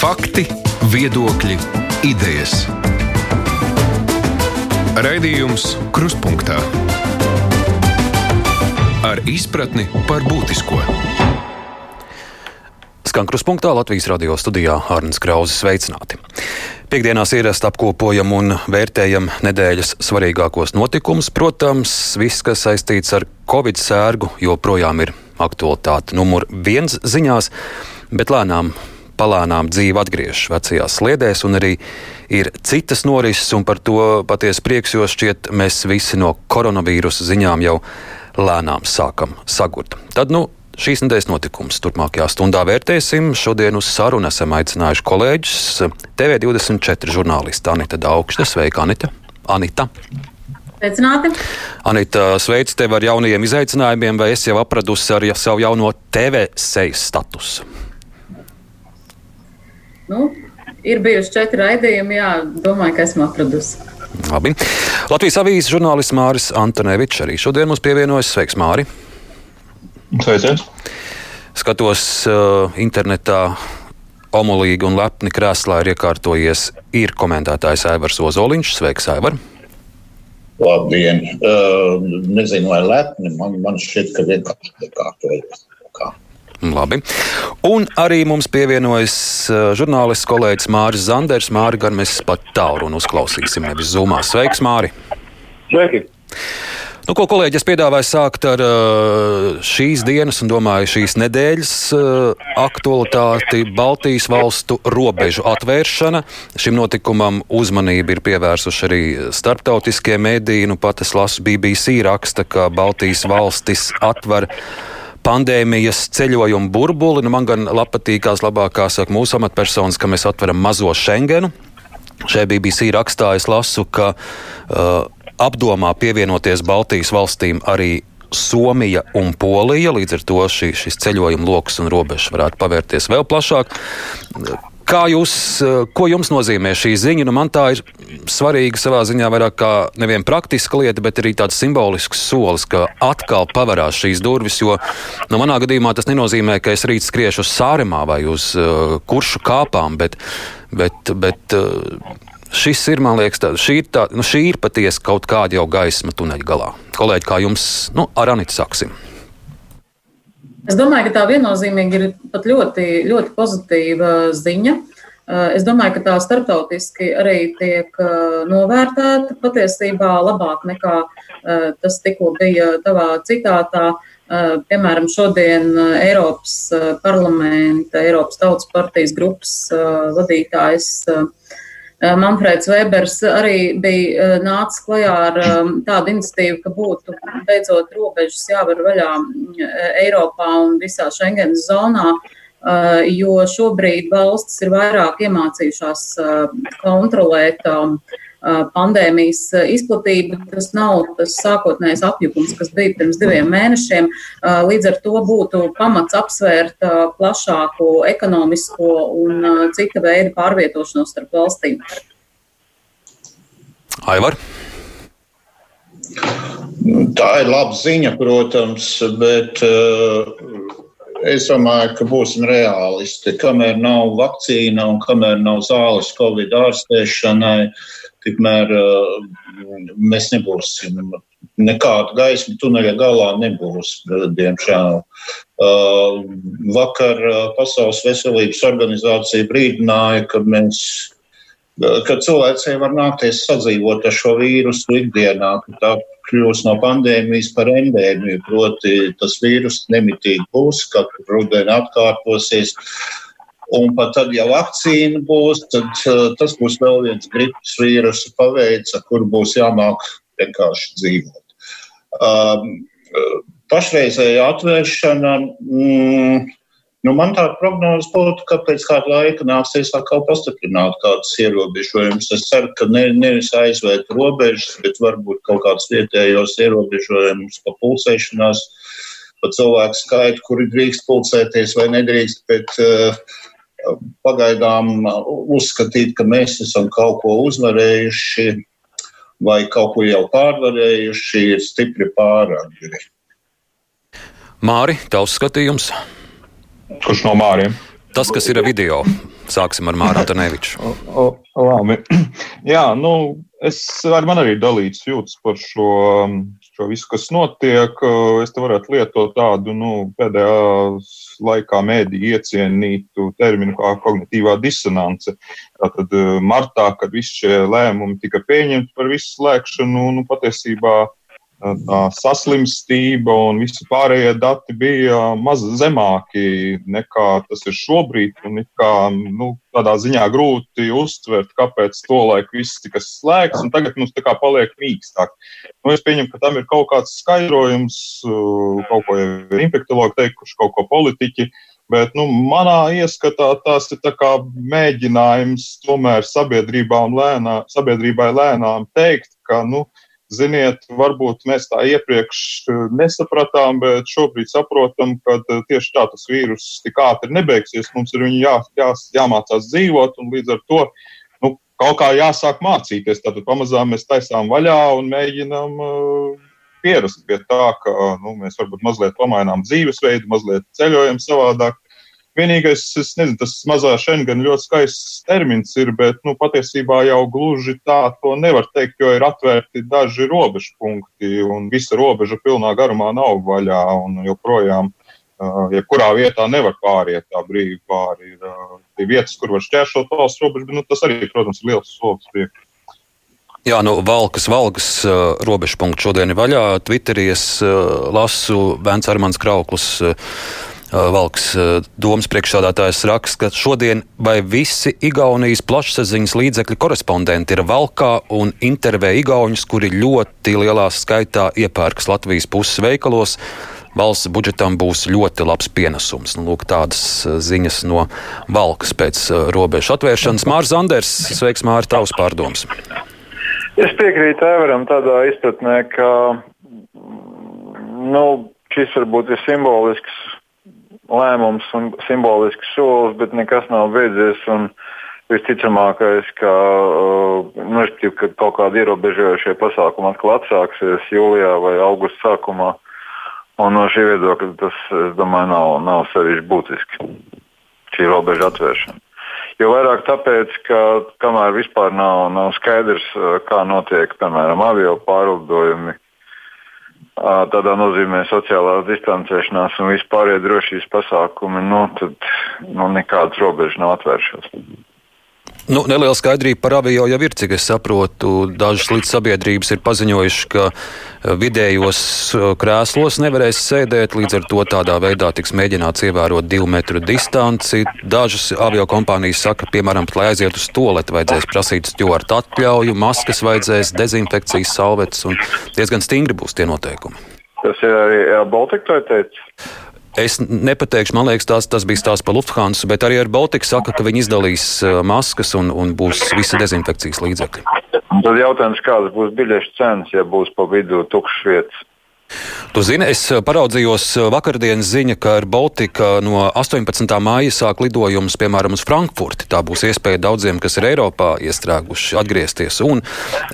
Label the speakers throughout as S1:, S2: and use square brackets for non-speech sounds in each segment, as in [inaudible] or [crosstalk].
S1: Fakti, viedokļi, idejas. Raidījums Krustpunktā ar izpratni par būtisko.
S2: Skan kruspunktā Latvijas radio studijā Hārnas Krauzes sveicināti. Piektdienās ierast apkopojam un vērtējam nedēļas svarīgākos notikumus. Protams, viss, kas saistīts ar Covid sērgu, joprojām ir aktualitāte numur viens ziņās, bet lēnām palānām dzīve atgriežas vecajās sliedēs, un arī ir citas norises, un par to patiesi prieks, jo šķiet, mēs visi no koronavīrusa ziņām jau lēnām sākam sagurt. Tad, nu, Šīs nedēļas notikums turpmākajā stundā vērtēsim. Šodien uz sarunu esam aicinājuši kolēģus TV24 žurnālistu Anita Daugšta. Sveika, Anita! Anita.
S3: Sveicināti!
S2: Anita, sveic tevi ar jaunajiem izaicinājumiem, vai esi jau apradusi ar savu jauno TV sejas statusu?
S3: Nu, ir bijuši četri raidījumi, jā, domāju, ka esmu atradusi.
S2: Labi. Latvijas avīzes žurnālists Māris Antonevičs arī šodien mums pievienojas. Sveiks, Māri!
S4: Sveiciens!
S2: Skatos uh, internetā. Omulīgi un lepni krēslā ir iekārtojies ir komentētājs Aivars Ozoliņš. Sveiks, Aivar!
S4: Labdien! Uh, nezinu, vai lepni. Man, man šķiet, ka vienkārši iekārtojies. Kā.
S2: Labi. Un arī mums pievienojas žurnālists kolēģis Mārcis Zanders. Māri gan mēs pat tālu un uzklausīsim, nevis zumā. Sveiks, Māri!
S5: Sveiki!
S2: Nu, ko kolēģi es piedāvāju sākt ar šīs dienas un domāju šīs nedēļas aktualitāti Baltijas valstu robežu atvēršana. Šim notikumam uzmanību ir pievērsuši arī starptautiskie mēdīji. Nu, pat es lasu BBC raksta, ka Baltijas valstis atver pandēmijas ceļojumu burbuli. Nu, man gan patīkās labāk, kā saka mūsu amatpersonas, ka mēs atveram mazo Schengenu. Šajā BBC rakstā es lasu, ka uh, apdomā pievienoties Baltijas valstīm arī Somija un Polija. Līdz ar to šī, šis ceļojuma lokus un robežas varētu pavērties vēl plašāk. Kā jūs, ko jums nozīmē šī ziņa? Nu, man tā ir svarīga savā ziņā vairāk kā nevien praktiska lieta, bet arī tāds simbolisks solis, ka atkal pavarās šīs durvis. Jo nu, manā gadījumā tas nenozīmē, ka es rīt skriešu uz sāremā vai uz uh, kuršu kāpām, bet, bet, bet uh, šis ir, man liekas, tā, šī, ir tā, nu, šī ir patiesi kaut kāda jau gaisma tuneļa galā. Kolēģi, kā jums, nu, ar Anitu sāksim?
S3: Es domāju, ka tā viennozīmīgi ir pat ļoti, ļoti pozitīva ziņa. Es domāju, ka tā starptautiski arī tiek novērtēta patiesībā labāk nekā tas tikko bija tavā citātā. Piemēram, šodien Eiropas parlamenta, Eiropas tautas partijas grupas vadītājs Eh, Manfreds Webers arī bija eh, nācis klajā ar eh, tādu iniciatīvu, ka būtu beidzot robežas jāvar vaļā Eiropā un visā Schengenas zonā, jo šobrīd valstis ir vairāk iemācījušās kontrolēt pandēmijas izplatību. Tas nav tas sākotnējais apjukums, kas bija pirms diviem mēnešiem. Līdz ar to būtu pamats apsvērt plašāku ekonomisko un cita veida pārvietošanos starp valstīm.
S2: Aivar?
S4: Tā ir laba ziņa, protams, bet es domāju, ka būsim realisti. Kamēr nav vakcīna un kamēr nav zāles Covid ārstēšanai, uh, tikmēr uh, mēs nebūsim. Nekāda gaisma tuneļa galā nebūs, diemžēl. Uh, vakar uh, Pasaules veselības organizācija brīdināja, ka mēs ka cilvēcei var nākties sadzīvot ar šo vīrusu ikdienā, ka tā kļūs no pandēmijas par endēmiju, proti tas vīrus nemitīgi būs, katru rudeni atkārtosies. Uh, Un pat tad, ja vakcīna būs, tad uh, tas būs vēl viens gripas vīrusu paveids, ar kuru būs jāmāk vienkārši dzīvot. Um, pašreizēja atvēršana, mm, nu man tāda prognoze būtu, ka pēc kāda laika nāksies atkal pastiprināt kādus ierobežojumus. Es ceru, ka ne, nevis aizvērt robežas, bet varbūt kaut kādus vietējos ierobežojumus pa pulcēšanās, pa cilvēku skaitu, kuri drīkst pulcēties vai nedrīkst, bet uh, pagaidām uzskatīt, ka mēs esam kaut ko uzvarējuši vai kaut ko jau pārvarējuši, ir stipri pāragri.
S2: Māri, tavs skatījums?
S5: Kurš no Māriem?
S2: Tas, kas ir video Sāksim ar Māru Antoneviču.
S5: Labi. [clears throat] Jā, nu, es ar man arī dalīts jūtas par šo, šo visu, kas notiek. Es te varētu lietot tādu, nu, pēdējā laikā mēdī iecienītu terminu kā kognitīvā disonance. Tātad martā, kad visi šie lēmumi tika pieņemti par visu slēgšanu, nu, patiesībā saslimstība un visi pārējie dati bija maz zemāki nekā tas ir šobrīd. Un kā, nu, tādā ziņā grūti uztvert, kāpēc to laiku viss tika slēgts, un tagad mums tā kā paliek mīkstāk. Nu, es pieņemu, ka tam ir kaut kāds skaidrojums, kaut ko jau infektologi teikuši, kaut ko politiķi. Bet nu, manā ieskatā tas ir mēģinājums tomēr sabiedrībā lēnā, sabiedrībai lēnām teikt, ka nu, uh, Ziniet, varbūt mēs tā iepriekš eh, nesapratām, bet šobrīd saprotam, ka eh, tieši tā tas vīrus tik ātri nebeigsies. Mums ir jā, jā, jāmācās dzīvot, un līdz ar to nu, kaut kā jāsāk mācīties. Tad pamazām mēs taisām vaļā un mēģinām uh, pierast pie tā, ka nu, mēs varbūt mazliet pamainām dzīvesveidu, mazliet ceļojam savādāk. Vienīgais, es nezinu, tas mazā Schengen ļoti skaists termins ir, bet nu, patiesībā jau gluži tā to nevar teikt, jo ir atvērti daži robežu punkti un visa robeža pilnā garumā nav vaļā un joprojām. Jebkurā vietā nevar pāriet tā brīvi pāri. Ir vietas, kur var šķērsot valsts robežu, bet nu, tas arī, protams, ir liels solis priekšā.
S2: Jā, nu, Valkas, Valkas uh, robežu punkts šodien ir vaļā. Twitterī es uh, lasu Vēns Armāns Krauklis. Uh, Valks domas priekšsādātājs raksta, ka šodien vai visi Igaunijas plašsaziņas līdzekļu korespondenti ir valkā un intervē Igaunus, kuri ļoti lielā skaitā iepērks Latvijas puses veikalos. Valsts budžetam būs ļoti labs pienesums. Nu, lūk, tādas ziņas no Valkas pēc robežu atvēršanas. Mārcis Zanders, sveiks, Mārcis, tavs pārdoms.
S6: Es piekrītu Evaram tādā izpratnē, ka nu, šis varbūt ir simbolisks lēmums un simbolisks solis, bet nekas nav beidzies. Visticamākais, ka, uh, nu, ka kaut kādi ierobežojošie pasākumi atkal atsāksies jūlijā vai augustā sākumā. Un no šī viedokļa tas, domāju, nav, nav sevišķi būtiski. Šī robeža atvēršana. Jo vairāk tāpēc, ka kamēr vispār nav, nav skaidrs, uh, kā notiek, piemēram, avio pārlidojumi, tādā nozīmē sociālā distancēšanās un vispārējie drošības pasākumi, nu, tad nu, nekādas robežas nav atvēršās.
S2: Nu, neliela skaidrība par avio jau ir, cik es saprotu. Dažas līdz sabiedrības ir paziņojuši, ka eh, vidējos eh, krēslos nevarēs sēdēt, līdz ar to tādā veidā tiks mēģināts ievērot divu metru distanci. Dažas avio kompānijas saka, piemēram, pat, lai aiziet uz toleti, vajadzēs prasīt stūrta atļauju, maskas vajadzēs, dezinfekcijas salvetes un diezgan stingri būs tie noteikumi.
S6: Tas ir arī Baltika teicis.
S2: Es nepateikšu, man liekas, tas, tas bija stāsts par Lufthansa, bet arī ar Baltiku saka, ka viņi izdalīs uh, maskas un, un būs visi dezinfekcijas līdzekļi.
S6: Tad jautājums, kādas būs biļešu cenas, ja būs pa vidu tukšas vietas?
S2: Tu zini, es eh, paraudzījos eh, vakardienas ziņa, ka ar Baltika no 18. māja sāk lidojums, piemēram, uz Frankfurti. Tā būs iespēja daudziem, kas ir Eiropā iestrēguši, atgriezties. Un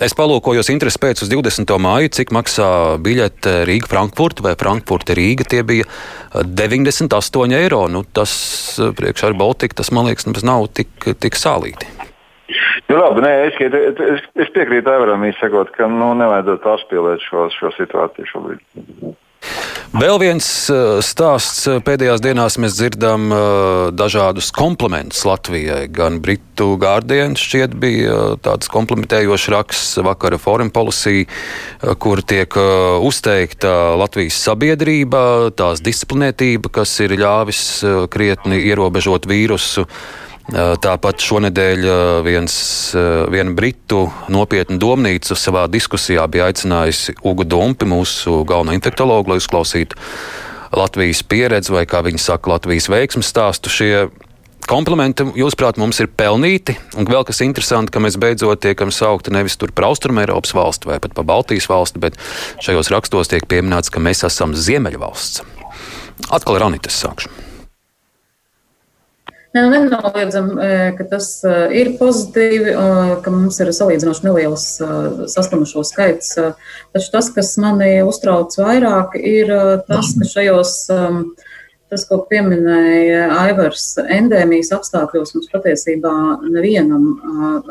S2: es palūkojos interesi pēc uz 20. māju, cik maksā biļete Rīga-Frankfurta vai Frankfurta-Rīga. Tie bija 98 eh, eiro. Nu, tas priekšā ar Baltiku, tas man liekas, nav tik, tik sālīti.
S6: Nu, labi, nē, es, es, es piekrītu Evaram, izsakot, ka nu, nevajadzētu apspīlēt šo, šo situāciju šobrīd.
S2: Vēl viens uh, stāsts pēdējās dienās mēs dzirdam uh, dažādus komplimentus Latvijai. Gan Britu Guardian šķiet bija tāds komplementējošs raksts vakara Foreign Policy, kur tiek uzteikta Latvijas sabiedrība, tās disciplinētība, kas ir ļāvis krietni ierobežot vīrusu. Tāpat šonadēļ viens, viena britu nopietna domnīca savā diskusijā bija aicinājusi Ugu Dumpi, mūsu galveno infektologu, lai uzklausītu Latvijas pieredzi vai, kā viņi saka, Latvijas veiksmes stāstu. Šie komplimenti, jūsuprāt, mums ir pelnīti. Un vēl kas interesanti, ka mēs beidzot tiekam saukti nevis par Austrum Eiropas valsti vai pat par Baltijas valsti, bet šajos rakstos tiek pieminēts, ka mēs esam Ziemeļvalsts. Atkal ar Anitas sākšu.
S3: Ne, nu, nenoliedzam, e, ka tas e, ir pozitīvi, ka mums ir salīdzinoši neliels e, saslimušo skaits. Taču tas, kas mani uztrauc vairāk, ir tas, ka šajos tas, ko pieminēja Aivars, endēmijas apstākļos mums patiesībā nevienam,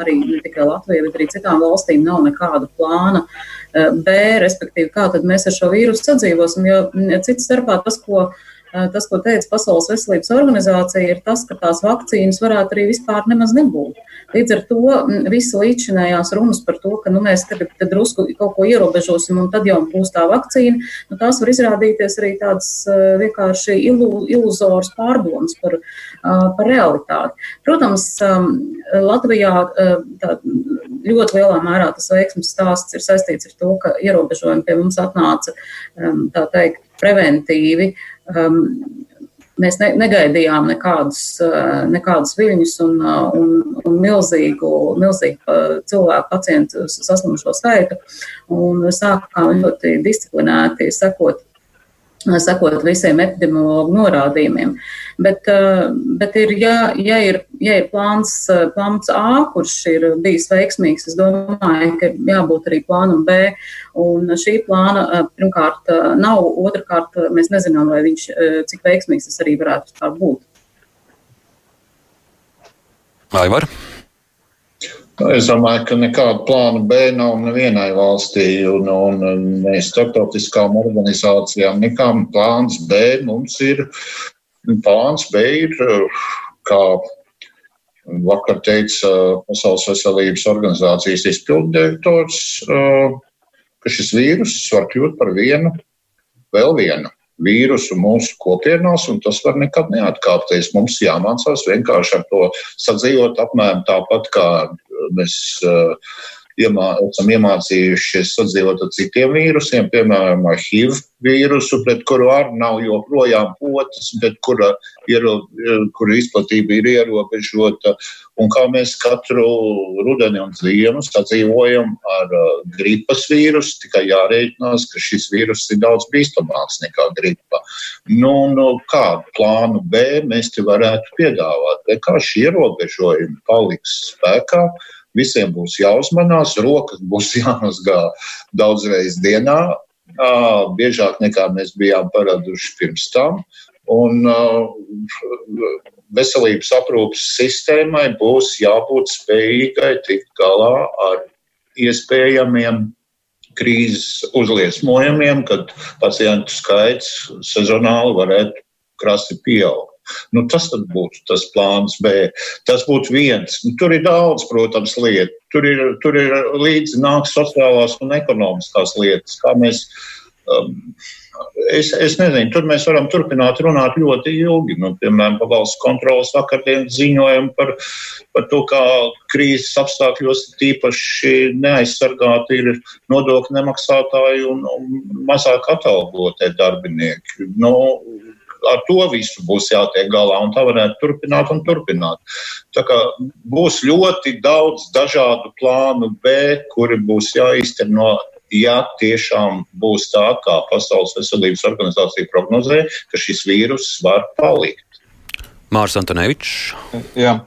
S3: arī ne tikai Latvijai, bet arī citām valstīm nav nekāda plāna B, respektīvi, kā tad mēs ar šo vīrusu sadzīvosim, jo cits starpā tas, ko tas, ko teica Pasaules veselības organizācija, ir tas, ka tās vakcīnas varētu arī vispār nemaz nebūt. Līdz ar to visa līdzinājās runas par to, ka nu, mēs tagad drusku kaut ko ierobežosim un tad jau būs tā vakcīna, nu, tās var izrādīties arī tādas vienkārši ilu, iluzoras pārdomas par, par realitāti. Protams, Latvijā tā, ļoti lielā mērā tas veiksmes stāsts ir saistīts ar to, ka ierobežojumi pie mums atnāca, tā teikt, preventīvi. Um, mēs ne, negaidījām nekādus, uh, nekādus viļņus un, uh, un, un milzīgu, milzīgu uh, cilvēku pacientu saslimušo skaitu. Un sākām ļoti disciplinēti sekot sakot visiem epidemiologu norādījumiem. Bet, eh, bet ir, ja, ja, ir, ja ir plāns, eh, plāns A, kurš ir bijis veiksmīgs, es domāju, ka jābūt arī plānam B. Un šī plāna eh, pirmkārt nav, otrkārt mēs nezinām, vai viņš, cik veiksmīgs tas arī varētu būt.
S2: Aivar?
S4: Nu, es domāju, ka nekāda plāna B nav nevienai valstī, un, un mēs starptautiskām organizācijām nekām plāns B mums ir. Plāns B ir, kā vakar teica Pasaules veselības organizācijas izpilddirektors, ka šis vīrus var kļūt par vienu, vēl vienu vīrusu mūsu kopienās, un tas var nekad neatkāpties. Mums jāmācās vienkārši ar to sadzīvot apmēram tāpat, kā mēs iemā, esam iemācījušies sadzīvot ar citiem vīrusiem, piemēram, ar HIV vīrusu, pret kuru arī nav joprojām potas, bet kura, iero, kura izplatība ir ierobežota. Un kā mēs katru rudeni un ziemu sadzīvojam ar uh, gripas vīrusu, tikai jārēķinās, ka šis vīrus ir daudz bīstamāks nekā gripa. Nu, nu, kādu plānu B mēs te varētu piedāvāt? Vienkārši ierobežojumi paliks spēkā. Visiem būs jāuzmanās, rokas būs [laughs] jāmazgā daudzreiz dienā, biežāk nekā mēs bijām paraduši pirms tam. Un veselības aprūpas sistēmai būs jābūt spējīgai tikt galā ar iespējamiem krīzes uzliesmojumiem, kad pacientu skaits sezonāli varētu krasi pieaugt. Nu, tas būtu tas plāns B. Tas būtu viens. Nu, tur ir daudz, protams, lietu. Tur ir, tur ir līdzi nāk sociālās un ekonomiskās lietas, kā mēs. Um, Es, es nezinu, tur mēs varam turpināt runāt ļoti ilgi. Nu, piemēram, pa valsts kontrolas vakardienas ziņojumu par, par to, kā krīzes apstākļos tīpaši neaizsargāti ir nodokļu nemaksātāji un, un mazāk atalgotie darbinieki. Nu, ar to visu būs jātiek galā, un tā varētu turpināt un turpināt. Tā kā būs ļoti daudz dažādu plānu B, kuri būs jāīsteno. Ja tiešām būs tā, kā Pasaules veselības organizācija prognozē, ka šis vīrus var palikt.
S2: Mārs Antonevičs.
S5: Jā.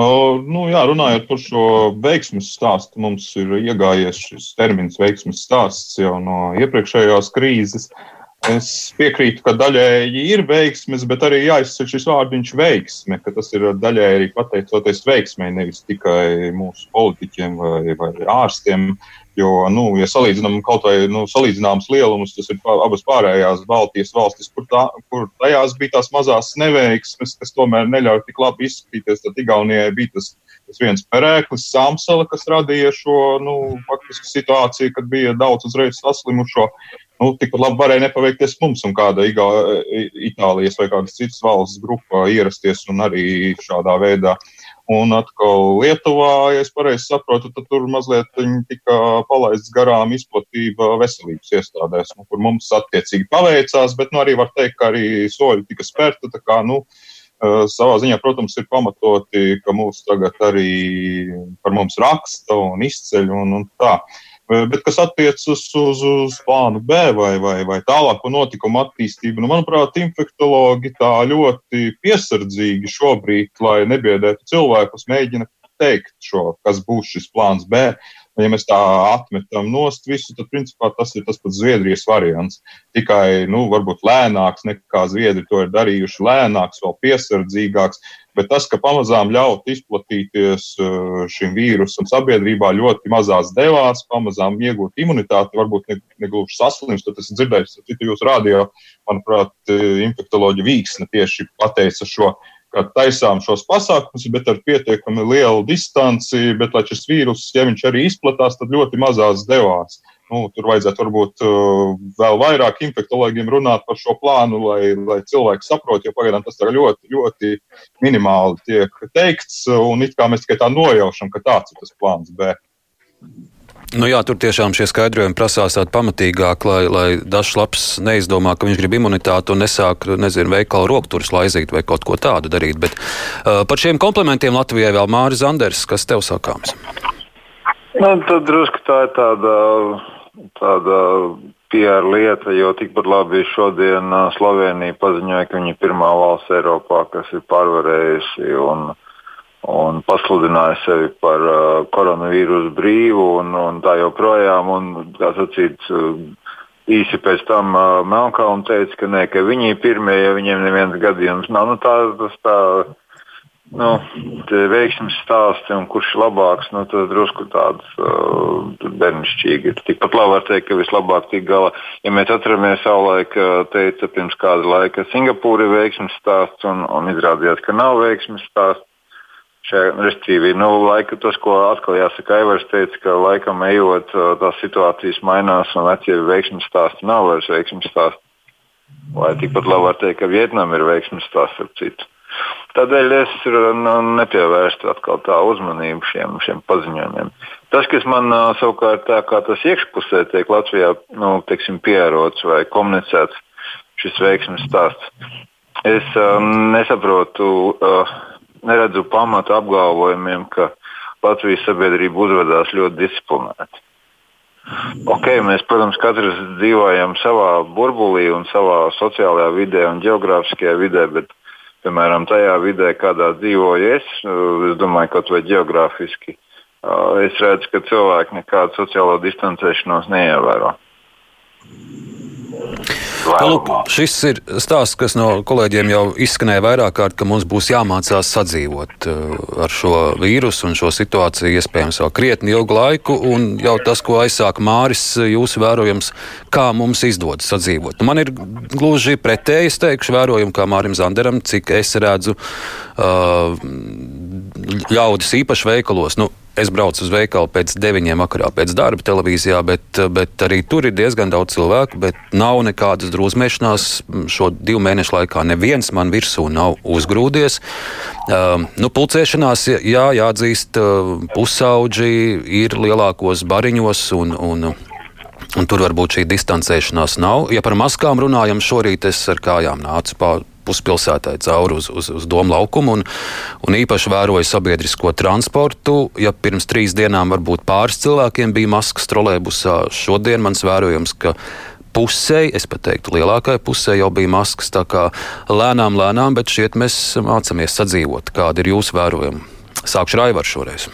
S5: O, nu, jā, runājot par šo veiksmju stāstu, mums ir iegājies šis termins veiksmju stāsts jau no iepriekšējās krīzes. Uh, Es piekrītu, ka daļēji ir veiksmes, bet arī jāizsaka šis vārdiņš veiksme, ka tas ir daļēji arī pateicoties veiksmei, nevis tikai mūsu politiķiem vai, vai ārstiem. Jo, nu, ja salīdzinām kaut vai nu, salīdzināmas lielumus, tas ir abas pārējās Baltijas valstis, kur, tā, kur tajās bija tās mazās neveiksmes, kas tomēr neļauj tik labi izskatīties. Tad Igaunijai bija tas, tas viens perēklis, Samsala, kas radīja šo nu, situāciju, kad bija daudz uzreiz saslimušo nu, tikpat labi varēja nepaveikties mums un kāda Igā, Itālijas vai kādas citas valsts grupa ierasties un arī šādā veidā. Un atkal Lietuvā, ja es pareizi saprotu, tad tur mazliet tika palaists garām izplatība veselības iestādēs, nu, kur mums attiecīgi paveicās, bet nu, arī var teikt, ka arī soļi tika spērti. Kā, nu, savā ziņā, protams, ir pamatoti, ka mūs tagad arī par mums raksta un izceļ un, un tā. Uh, Bet kas attiecas uz, uz, plānu B vai, vai, vai tālāko notikumu attīstību, nu, manuprāt, infektologi tā ļoti piesardzīgi šobrīd, lai nebiedētu cilvēkus, mēģina teikt, šo, kas būs šis plāns B. Ja mēs tā atmetam nost visu, tad principā tas ir tas pats Zviedrijas variants. Tikai, nu, varbūt lēnāks nekā Zviedri to ir darījuši, lēnāks, vēl piesardzīgāks. Bet tas, ka pamazām ļaut izplatīties uh, šim vīrusam sabiedrībā ļoti mazās devās, pamazām iegūt imunitāti, varbūt ne, ne gluži saslimst, tad es dzirdēju, ka citu jūs rādījā, manuprāt, infektoloģi Vīksne tieši pateica šo ka taisām šos pasākumus, bet ar pietiekami lielu distanci, bet lai šis vīrus, ja viņš arī izplatās, tad ļoti mazās devās. Nu, tur vajadzētu varbūt uh, vēl vairāk infektologiem runāt par šo plānu, lai, lai cilvēki saprotu, jo pagaidām tas ļoti, ļoti minimāli tiek teikts, un it kā mēs tikai tā nojaušam, ka tāds ir tas plāns B.
S2: Nu jā, tur tiešām šie skaidrojumi prasās tādi pamatīgāk, lai, lai dažs labs neizdomā, ka viņš grib imunitāti un nesāk, nezinu, veikalu rokturus laizīt vai kaut ko tādu darīt. Bet uh, par šiem komplementiem Latvijai vēl Māris Zanders, kas tev sakāms?
S6: Nu, tad drusku tā ir tāda, tāda PR lieta, jo tikpat labi šodien Slovenija paziņoja, ka viņi ir pirmā valsts Eiropā, kas ir pārvarējusi un un pasludināja sevi par uh, koronavīrusu brīvu un, un tā joprojām. Un, kā sacīt, uh, īsi pēc tam uh, Melnkalna teica, ka, ne, ka viņi ir pirmie, ja viņiem neviens gadījums nav. Nu, tā, tas tā, nu, veiksmes stāsti un kurš ir labāks, nu, tas drusku tāds uh, bērnišķīgi. Tikpat labi var teikt, ka vislabāk tik galā. Ja mēs atceramies savulaik, uh, teica pirms kāda laika, ka Singapūra ir veiksmes stāsts un, un izrādījās, ka nav veiksmes stāsts respektīvi, nu, laika, tas, ko atkal jāsaka, Aivars teica, ka laikam ejot, tās situācijas mainās un vecie veiksmes stāsti nav vairs veiksmes stāsti. Vai tikpat labi var teikt, ka Vietnam ir veiksmes stāsts ar citu. Tādēļ es nu, nepievērstu atkal tā uzmanību šiem, šiem paziņojumiem. Tas, kas man savukārt tā kā tas iekšpusē tiek Latvijā nu, teiksim, pierots vai komunicēts, šis veiksmes stāsts, es um, nesaprotu. Uh, neredzu pamatu apgalvojumiem, ka Latvijas sabiedrība uzvedās ļoti disciplinēti. Ok, mēs, protams, katrs dzīvojam savā burbulī un savā sociālajā vidē un geogrāfiskajā vidē, bet, piemēram, tajā vidē, kādā dzīvoju es, es domāju, kaut vai geogrāfiski, es redzu, ka cilvēki nekādu sociālo distancēšanos neievēro.
S2: Lūk, šis ir stāsts, kas no kolēģiem jau izskanēja vairāk kārt, ka mums būs jāmācās sadzīvot uh, ar šo vīrusu un šo situāciju iespējams vēl krietni ilgu laiku. Un jau tas, ko aizsāka Māris, jūsu vērojums, kā mums izdodas sadzīvot. Man ir gluži pretēji, es teikšu, vērojumi kā Mārim Zanderam, cik es redzu uh, ļaudis īpaši veikalos. Nu, Es braucu uz veikalu pēc deviņiem vakarā, pēc darba televīzijā, bet, bet arī tur ir diezgan daudz cilvēku. Nav nekādas drūzmēšanās. Šo divu mēnešu laikā neviens man virsū nav uzgrūdies. Uh, nu, pulcēšanās, jā, jāatzīst, uh, pusauģi ir lielākos bariņos un, un Un tur varbūt šī distancēšanās nav. Ja par maskām runājam, šorīt es ar kājām nācu pa puspilsētai cauri uz, uz, uz domu laukumu un, un īpaši vēroju sabiedrisko transportu. Ja pirms trīs dienām varbūt pāris cilvēkiem bija maskas trolēbusā, šodien mans vērojums, ka pusē, es pat teiktu, lielākajai pusē jau bija maskas. Tā kā lēnām, lēnām, bet šeit mēs mācāmies sadzīvot. Kāda ir jūsu vērojuma? Sākšu ar Aivaru šoreiz.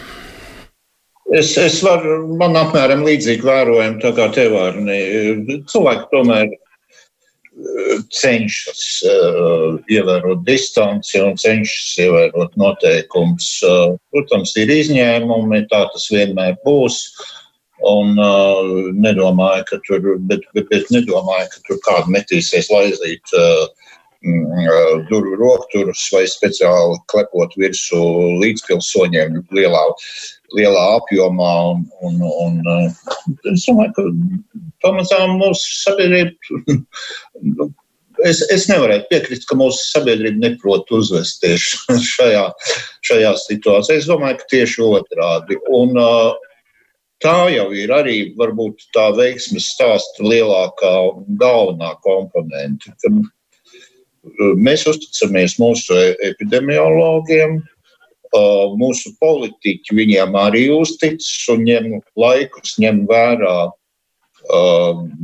S4: Es, es varu, man apmēram līdzīgi vērojami, tā kā tev ar ne. Cilvēki tomēr cenšas uh, ievērot distanci un cenšas ievērot noteikumus. Uh, protams, ir izņēmumi, tā tas vienmēr būs. Un uh, nedomāju, ka tur, bet, bet, bet nedomāju, ka tur kādu metīsies laizīt uh, durvju rokturus vai speciāli klepot virsū līdzpilsoņiem lielā lielā apjomā. Un, un, un, uh, es domāju, ka pamazām mūsu sabiedrība. [laughs] Nu, es, es nevarētu piekrist, ka mūsu sabiedrība neprot uzvesties [laughs] šajā, šajā situācijā. Es domāju, ka tieši otrādi. Un, uh, tā jau ir arī varbūt tā veiksmes stāsta lielākā galvenā komponente. Uh, mēs uzticamies mūsu epidemiologiem, mūsu politiķi viņiem arī uzticas un ņem laikus, ņem vērā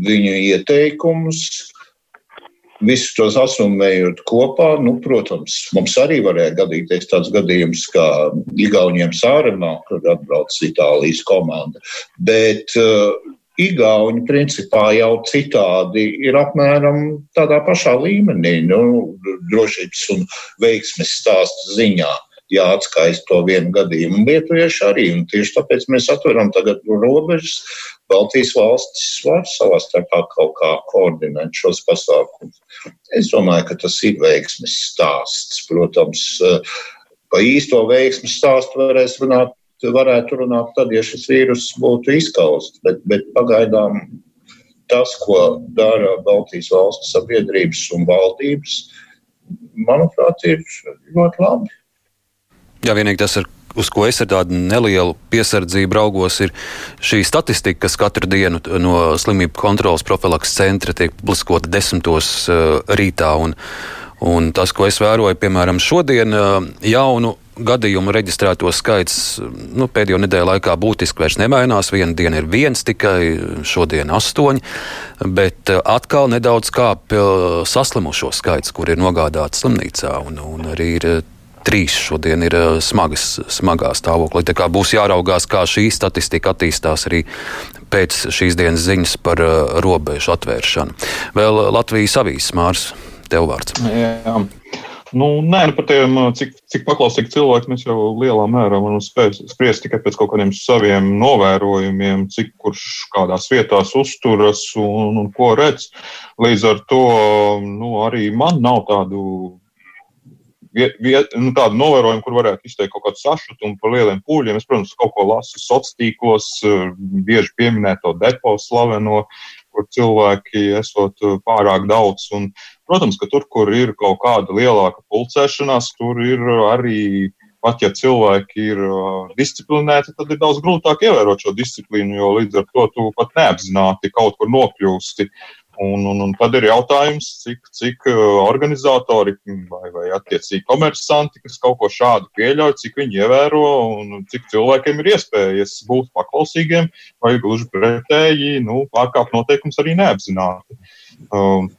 S4: viņu ieteikumus. visus tos asummējot kopā, nu, protams, mums arī varēja gadīties tāds gadījums, kā Igauniem Sāremā, kur atbrauc Itālijas komanda. Bet uh, Igauni principā jau citādi ir apmēram tādā pašā līmenī, nu, drošības un veiksmes stāstu ziņā. Uh, jāatskaist to vienu gadījumu. Lietuvieši arī, un tieši tāpēc mēs atveram tagad robežas. Baltijas valstis var savā starpā kaut kā koordinēt šos pasākumus. Es domāju, ka tas ir veiksmes stāsts. Protams, pa īsto veiksmes stāstu varēs runāt, varētu runāt tad, ja šis vīrus būtu izskausts, bet, bet pagaidām tas, ko dara Baltijas valstu sabiedrības un valdības, manuprāt, ir ļoti labi.
S2: Jā, vienīgi tas ir. Uz ko es ar tādu nelielu piesardzību raugos, ir šī statistika, kas katru dienu no slimību kontrolas profilaks centra tiek publiskota desmitos uh, rītā. Un, un tas, ko es vēroju, piemēram, šodien uh, jaunu gadījumu reģistrēto skaits nu, pēdējo nedēļu laikā būtiski vairs nemainās. Viena diena ir viens, tikai šodien astoņi, bet atkal nedaudz kāpj saslimušo skaits, kur ir nogādāti slimnīcā. Un, un arī ir trīs šodien ir eh, smagas, smagā stāvoklī. Tā kā būs jāraugās, kā šī statistika attīstās arī pēc šīs dienas ziņas par uh, robežu atvēršanu. Vēl Latvijas avīzes mārs, tev vārds.
S5: Jā. Nu, nē, nu par tiem, cik, cik paklausīgi cilvēki mēs jau lielā mērā varam spriest tikai pēc kaut kādiem saviem novērojumiem, cik kurš kādās vietās uzturas un, un ko redz. Līdz ar to nu, arī man nav tādu nu, tādu novērojumu, kur varētu izteikt kaut kādu sašutumu par lieliem pūļiem. Es, protams, kaut ko lasu sociālos tīklos, eh, bieži pieminēto depo slaveno, kur cilvēki esot eh, pārāk daudz. Un, protams, ka tur, kur ir kaut kāda lielāka pulcēšanās, tur ir arī. Pat ja cilvēki ir uh, disciplinēti, tad ir daudz grūtāk ievērot šo disciplīnu, jo līdz ar to tu pat neapzināti kaut kur nokļūsti Un, un, un tad ir jautājums, cik, cik uh, organizatori vai, vai attiecīgi komersanti, kas kaut ko šādu pieļauj, cik viņi ievēro un cik cilvēkiem ir iespējas būt paklausīgiem vai gluži pretēji nu, pārkāpt noteikums arī neapzināti. Um,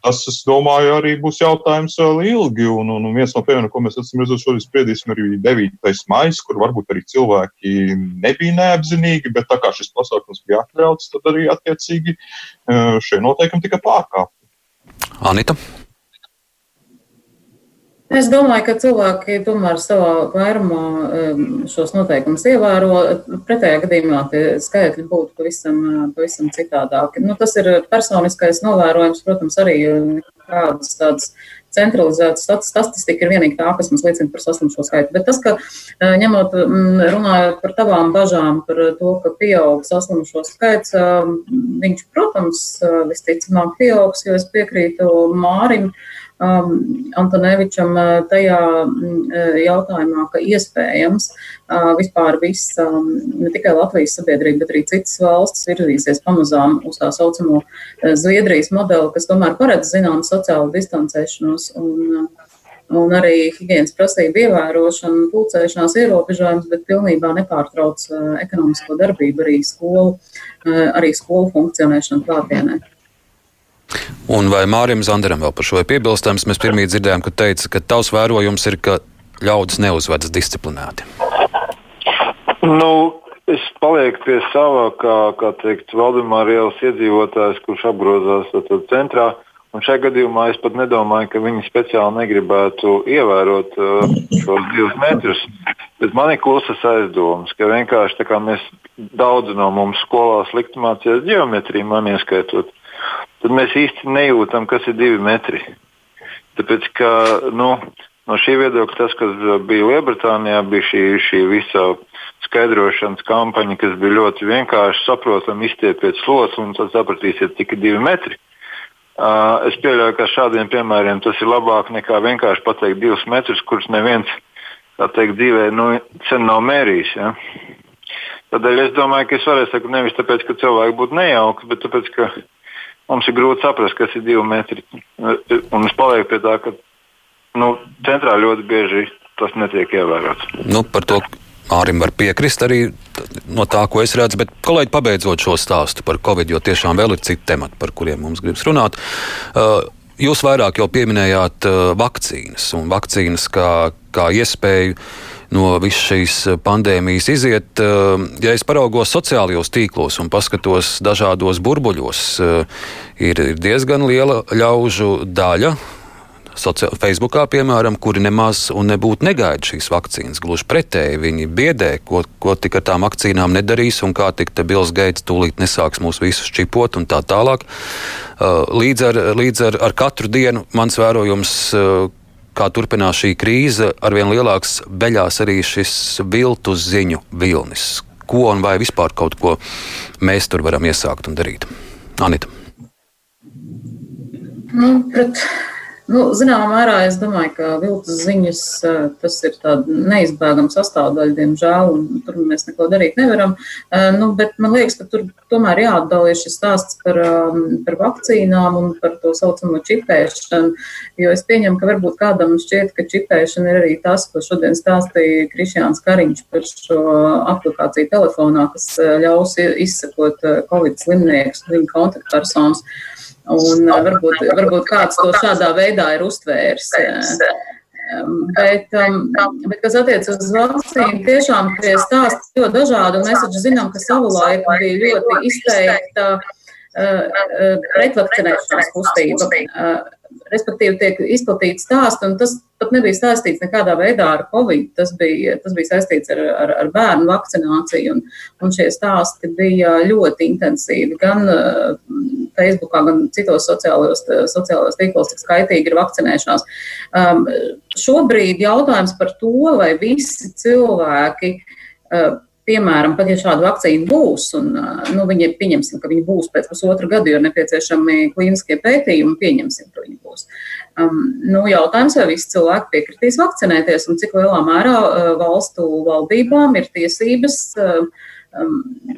S5: tas, es domāju, arī būs jautājums vēl ilgi. Un, un, viens no piemēriem, ko mēs esam redzējuši, šodien spriedīsim, ir 9. maija, kur varbūt arī cilvēki nebija neapzinīgi, bet tā kā šis pasākums bija atļauts, tad arī attiecīgi uh, šie noteikumi tika pārkāpti.
S2: Anita.
S3: Es domāju, ka cilvēki tomēr savā vairumā šos noteikumus ievēro. Pretējā gadījumā tie skaitļi būtu pavisam, pavisam citādāki. Nu, tas ir personiskais novērojums, protams, arī kādas tādas centralizētas statistika ir vienīgi tā, kas mums liecina par saslimšo skaitu. Bet tas, ka ņemot, runājot par tavām bažām par to, ka pieaug saslimšo skaits, viņš, protams, visticamāk pieaugs, jo es piekrītu Mārim um, Antonevičam uh, tajā mm, uh, jautājumā, ka iespējams uh, vispār viss, um, ne tikai Latvijas sabiedrība, bet arī citas valstis virzīsies pamazām uz tā saucamo Zviedrijas modeli, kas tomēr paredz zināmu sociālu distancēšanos. Un, un arī higiēnas prasību ievērošanu, pulcēšanās ierobežojums, bet pilnībā nepārtrauc ekonomisko darbību, arī skolu, arī skolu funkcionēšanu klātienē.
S2: Un vai Mārim Zanderam vēl par šo ir piebilstams? Mēs pirmie dzirdējām, ka teica, ka tavs vērojums ir, ka ļaudis neuzvedas disciplinēti.
S6: Nu, es palieku pie sava, kā, kā teikt, Valdemāra ielas iedzīvotājs, kurš apgrozās centrā. Un šajā gadījumā es pat nedomāju, ka viņi speciāli negribētu ievērot uh, šos divus metrus. Bet man ir klusas aizdomas, ka vienkārši mēs daudz no mums skolā slikti mācījāmies geometriju, man ieskaitot, uh, tad mēs īsti nejūtam, kas ir divi metri. Tāpēc, ka nu, no šī viedokļa tas, kas bija Lielbritānijā, bija šī, šī visa skaidrošanas kampaņa, kas bija ļoti vienkārši saprotama, izstiepiet slots un tad sapratīsiet tikai divi metri. Uh, es pieļauju, ka šādiem piemēriem tas ir labāk nekā vienkārši pateikt divus metrus, kurus neviens teikt, dzīvē nu, sen nav mērījis. Ja? Tādēļ es domāju, ka es varēšu teikt, nevis tāpēc, ka cilvēki būtu nejauki, bet tāpēc, ka mums ir grūti saprast, kas ir divi metri. Un es palieku pie tā, ka nu, centrā ļoti bieži tas netiek ievērots.
S2: Nu, par to Mārim var piekrist arī no tā, ko es redzu, bet kolēģi pabeidzot šo stāstu par Covid, jo tiešām vēl ir citi temati, par kuriem mums gribas runāt. Uh, Jūs vairāk jau pieminējāt uh, vakcīnas un vakcīnas kā, kā iespēju no visas šīs pandēmijas iziet. Uh, ja es paraugos sociālajos tīklos un paskatos dažādos burbuļos, uh, ir diezgan liela ļaužu daļa, Facebookā, piemēram, kuri nemaz nebūtu negaida šīs vakcīnas. Gluži pretēji, viņi biedē, ko, ko tik ar tām vakcīnām nedarīs un kā tik te Bills Gates tūlīt nesāks mūs visus čipot un tā tālāk. Līdz ar, līdz ar, ar katru dienu mans vērojums kā turpinās šī krīze, arvien lielāks beļās arī šis viltu ziņu vilnis. Ko un vai vispār kaut ko mēs tur varam iesākt un darīt? Anita.
S3: Nu, pret Nu, zināmā mērā es domāju, ka viltus ziņas tas ir neizbēgama sastāvdaļa, diemžēl, un tur mēs neko darīt nevaram. Nu, bet man liekas, ka tur tomēr jāatdala šis stāsts par, par vakcīnām un par to saucamo čipēšanu. Jo es pieņemu, ka varbūt kādam šķiet, ka čipēšana ir arī tas, ko šodien stāstīja Krišjāns Kariņš par šo aplikāciju telefonā, kas ļaus izsekot Covid slimniekus, viņu kontaktpersonas. Un varbūt, varbūt kāds to šādā veidā ir uztvērs. Bet, um, bet kas attiecas uz vakcīnu, tiešām tie stāsti ļoti dažādi, un mēs taču zinām, ka savulaik bija ļoti izteikta uh, pretvakcinēšanās kustība. Respektīvi, tiek izplatīti stāsti, un tas pat nebija saistīts nekādā veidā ar Covid. Tas bija, tas bija saistīts ar, ar, ar bērnu vakcināciju, un, un šie stāsti bija ļoti intensīvi. Gan Facebookā, gan citos sociālajos, sociālajos tīklos, cik skaitīgi ir vakcinēšanās. Um, šobrīd jautājums par to, vai visi cilvēki uh, piemēram, pat ja šāda vakcīna būs, un nu, viņi pieņemsim, ka viņi būs pēc pusotra gada, jo nepieciešami klīniskie pētījumi, pieņemsim, ka viņi būs. Um, nu, jautājums, vai visi cilvēki piekritīs vakcinēties, un cik lielā mērā uh, valstu valdībām ir tiesības. Uh,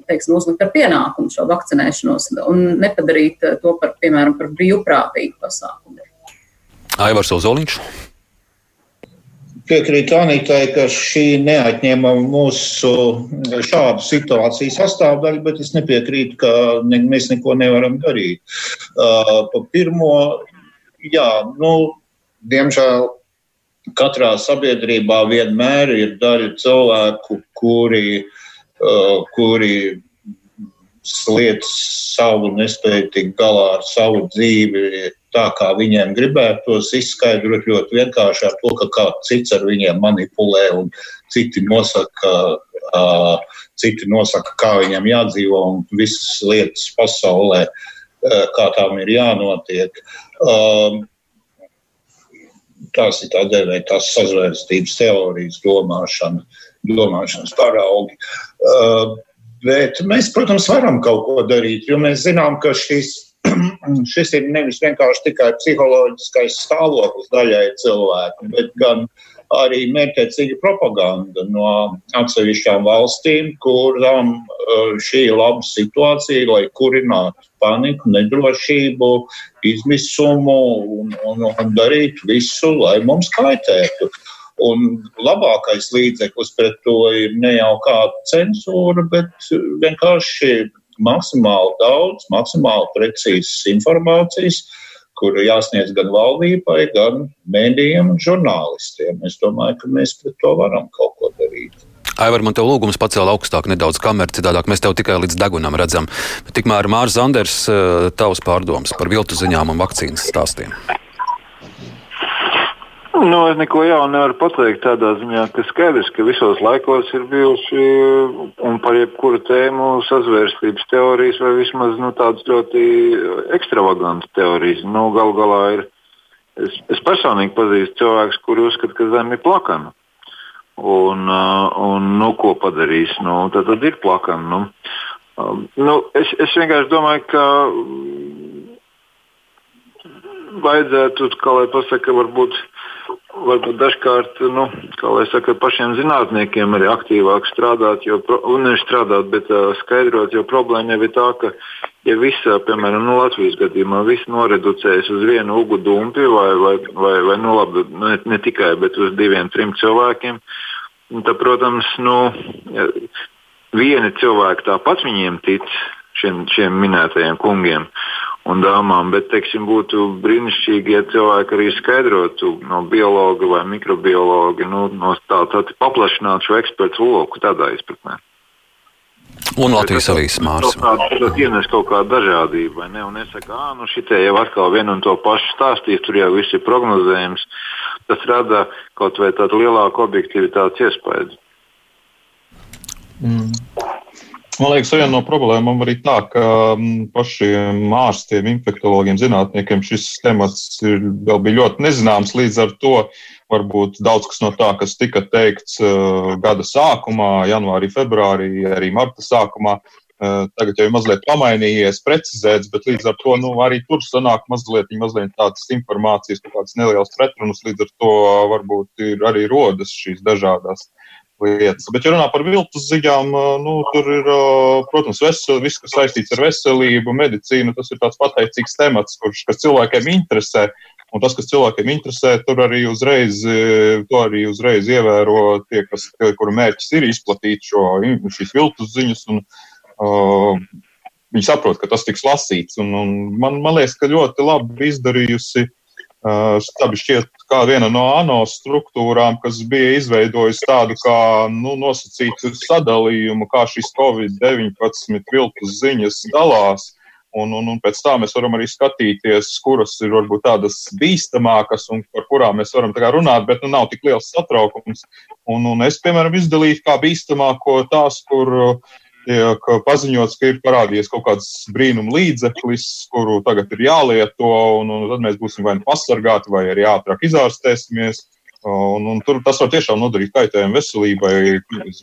S3: teiksim, uzlikt par pienākumu šo vakcinēšanos un nepadarīt to par, piemēram, par brīvprātīgu pasākumu.
S2: Aivars Ozoliņš.
S4: Piekrītu Anitai, ka šī neatņēma mūsu šādu situāciju sastāvdaļu, bet es nepiekrītu, ka ne, mēs neko nevaram darīt. Uh, pa pirmo, jā, nu, diemžēl katrā sabiedrībā vienmēr ir daļa cilvēku, kuri, uh, kuri sliedz savu nespēju tikt galā ar savu dzīvi tā, kā viņiem gribētos, izskaidrot ļoti vienkārši ar to, ka kāds cits ar viņiem manipulē un citi nosaka, uh, citi nosaka kā viņam jādzīvo un visas lietas pasaulē, uh, kā tām ir jānotiek. Uh, tās ir tā dēvētās sazvērstības teorijas domāšana, domāšanas paraugi. Uh, bet mēs, protams, varam kaut ko darīt, jo mēs zinām, ka šis [clears throat] šis ir nevis vienkārši tikai psiholoģiskais stāvoklis daļai cilvēku, bet gan arī mērķiecīga propaganda no atsevišķām valstīm, kurām uh, šī ir laba situācija, lai kurinātu paniku, nedrošību, izmisumu un, un, un darītu visu, lai mums kaitētu. Un labākais līdzeklis pret to ir ne jau kāda cenzūra, bet vienkārši maksimāli daudz, maksimāli precīzas informācijas, kuru jāsniedz gan valdībai, gan mēdījiem un žurnālistiem. Es domāju, ka mēs pret to varam kaut ko darīt.
S2: Aivar, man te lūgums pacēla augstāk nedaudz kameru, citādāk mēs tev tikai līdz degunam redzam. Bet tikmēr Mārs Zanders, eh, tavs pārdoms par viltu ziņām un vakcīnas stāstiem.
S6: Nu, es neko jaunu nevaru pateikt tādā ziņā, ka skaidrs, ka visos laikos ir bijuši un par jebkuru tēmu sazvērstības teorijas vai vismaz nu, tādas ļoti ekstravagantas teorijas. Nu, Galu galā ir. Es, es personīgi pazīstu cilvēkus, kuri uzskata, ka zeme ir plakana. Un, un nu, ko padarīs? Nu, tad, tad ir plakana. Nu. Nu, es, es vienkārši domāju, ka vajadzētu, kā lai pasaka, varbūt varbūt dažkārt, nu, saka, pašiem zinātniekiem arī aktīvāk strādāt, jo, nevis strādāt, bet uh, skaidrot, jo problēma jau ir tā, ka, ja visā, piemēram, nu, Latvijas gadījumā viss noreducējas uz vienu ugu dumpi vai, vai, vai, vai nu, labi, ne, ne tikai, bet uz diviem, trim cilvēkiem, tad, protams, nu, vieni cilvēki tāpat viņiem tic, šiem, šiem minētajiem kungiem. Un dāmām. Bet, teiksim, būtu brīnišķīgi, ja cilvēki arī skaidrotu no biologa vai mikrobiologa, nu, no tāda tā, paplašinātu šo ekspertu loku tādā izpratnē.
S2: Un Latvijas avīzes mākslas.
S6: Tas ienes kaut kādu dažādību, vai ne? Un es saku, ah, nu šitie jau atkal vienu un to pašu stāstīs, tur jau viss ir prognozējums. Tas rada kaut vai tādu lielāku objektivitātes iespēju.
S5: Mm. Man liekas, viena no problēmām arī tā, ka mm, pašiem ārstiem, infektuologiem, zinātniekiem šis temats ir, vēl bija ļoti nezināms. Līdz ar to varbūt daudz kas no tā, kas tika teikts uh, gada sākumā, janvārī, februārī, arī marta sākumā, uh, tagad jau ir mazliet pamainījies, precizēts, bet līdz ar to nu, arī tur sanāk mazliet, mazliet tādas informācijas, kādas nelielas pretrunas. Līdz ar to varbūt ir arī rodas šīs dažādas lietas. Bet, ja runā par viltus ziņām, nu, tur ir, protams, vesel, viss, kas saistīts ar veselību, medicīnu, tas ir tāds pateicīgs temats, kurš, cilvēkiem interesē. Un tas, kas cilvēkiem interesē, tur arī uzreiz, arī uzreiz ievēro tie, kas, kuru mērķis ir izplatīt šo, šīs viltus ziņas. Un, uh, viņi saprot, ka tas tiks lasīts. Un, un man, man liekas, ka ļoti labi izdarījusi Stabi šķiet kā viena no ANO struktūrām, kas bija izveidojusi tādu kā nu, nosacītu sadalījumu, kā šīs Covid-19 viltus ziņas dalās. Un, un, un pēc tam mēs varam arī skatīties, kuras ir varbūt tādas bīstamākas un par kurām mēs varam runāt, bet nu, nav tik liels satraukums. Un, un es, piemēram, izdalīju kā bīstamāko tās, kur uh, tiek paziņots, ka ir parādījies kaut kāds brīnuma līdzeklis, kuru tagad ir jālieto, un, un tad mēs būsim vai nu pasargāti, vai arī ātrāk izārstēsimies. Un, un tur tas var tiešām nodarīt kaitējumu veselībai,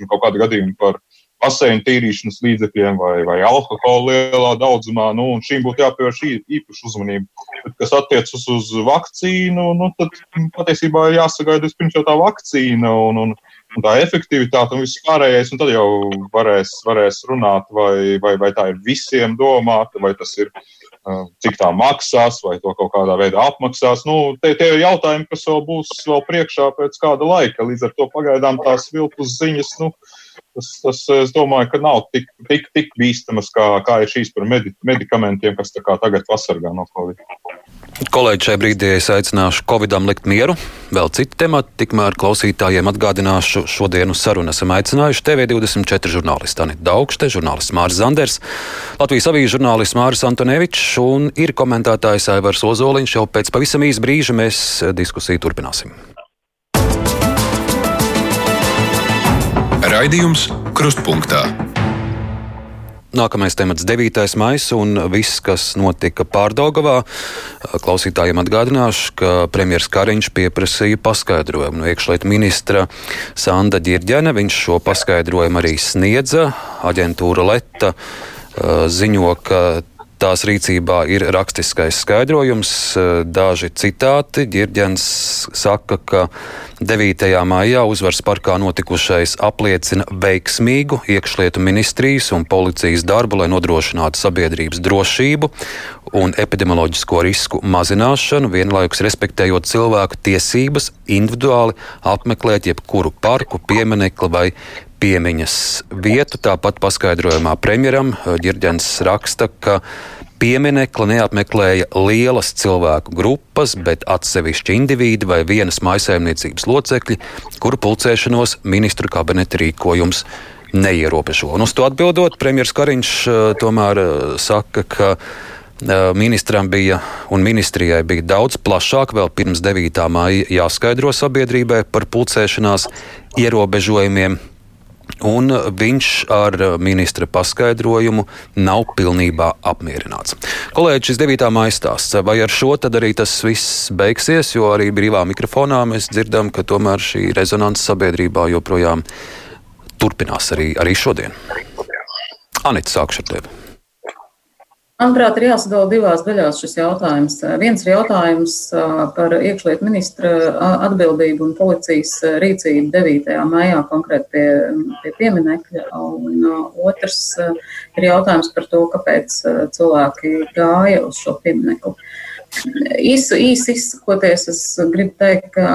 S5: kaut kādu gadījumu par asēņu tīrīšanas līdzekļiem vai, vai alkohola lielā daudzumā. Nu, šīm būtu jāpievērš īpaša uzmanība. Bet, kas attiecas uz vakcīnu, nu, tad patiesībā ir jāsagaida vispirms jau tā vakcīna. Un, un, un tā efektivitāte un viss pārējais, un tad jau varēs, varēs runāt, vai, vai, vai tā ir visiem domāta, vai tas ir, cik tā maksās, vai to kaut kādā veidā apmaksās. Nu, tie, tie ir jautājumi, kas vēl būs vēl priekšā pēc kāda laika. Līdz ar to pagaidām tās viltus ziņas, nu, tas, tas, es domāju, ka nav tik, tik, tik bīstamas, kā, kā ir šīs par medi medikamentiem, kas tagad pasargā no Covid.
S2: Kolēģi, šajā brīdī es aicināšu Covidam likt mieru. Vēl citi temati, tikmēr klausītājiem atgādināšu šodienas sarunu. Esam aicinājuši TV24 žurnālistu Anita Daugšte, žurnālists Māris Zanders, Latvijas avīzes žurnālists Māris Antonevičs un ir komentētājs Aivars Ozoliņš. Jau pēc pavisam īsa brīža mēs diskusiju turpināsim.
S1: Raidījums Krustpunktā.
S2: Nākamais temats - 9. maija un viss, kas notika Pārdaugavā. Klausītājiem atgādināšu, ka premjerministrs Kariņš pieprasīja paskaidrojumu no iekšlietu ministra Sanda Girģene. Viņš šo paskaidrojumu arī sniedza. Aģentūra Leta ziņo, ka tās rīcībā ir rakstiskais skaidrojums, daži citāti. Girģens saka, ka 9. maijā uzvaras parkā notikušais apliecina veiksmīgu iekšlietu ministrijas un policijas darbu, lai nodrošinātu sabiedrības drošību un epidemioloģisko risku mazināšanu, vienlaikus respektējot cilvēku tiesības individuāli apmeklēt jebkuru parku, pieminekli vai piemiņas vietu. Tāpat paskaidrojumā premjeram Girģens raksta, ka Pieminekli neapmeklēja lielas cilvēku grupas, bet atsevišķi indivīdi vai vienas maisaimniecības locekļi, kuru pulcēšanos ministru kabineta rīkojums neierobežo. Un uz to atbildot, premjerministrs Kariņš uh, tomēr uh, saka, ka ministram bija un ministrijai bija daudz plašāk vēl pirms 9. māja jāskaidro sabiedrībai par pulcēšanās ierobežojumiem un viņš ar ministra paskaidrojumu nav pilnībā apmierināts. Kolēģis, šis 9. maija stāsts, vai ar šo tad arī tas viss beigsies, jo arī brīvā mikrofonā mēs dzirdam, ka tomēr šī rezonance sabiedrībā joprojām turpinās arī, arī šodien. Anita, sākšu ar tevi.
S3: Manuprāt, ir jāsadala divās daļās šis jautājums. Viens ir jautājums par iekšlietu ministra atbildību un policijas rīcību 9. maijā konkrēti pie, pie pieminekļa, un otrs ir jautājums par to, kāpēc cilvēki gāja uz šo pieminekli. Īsi, īsi izsakoties, es gribu teikt, ka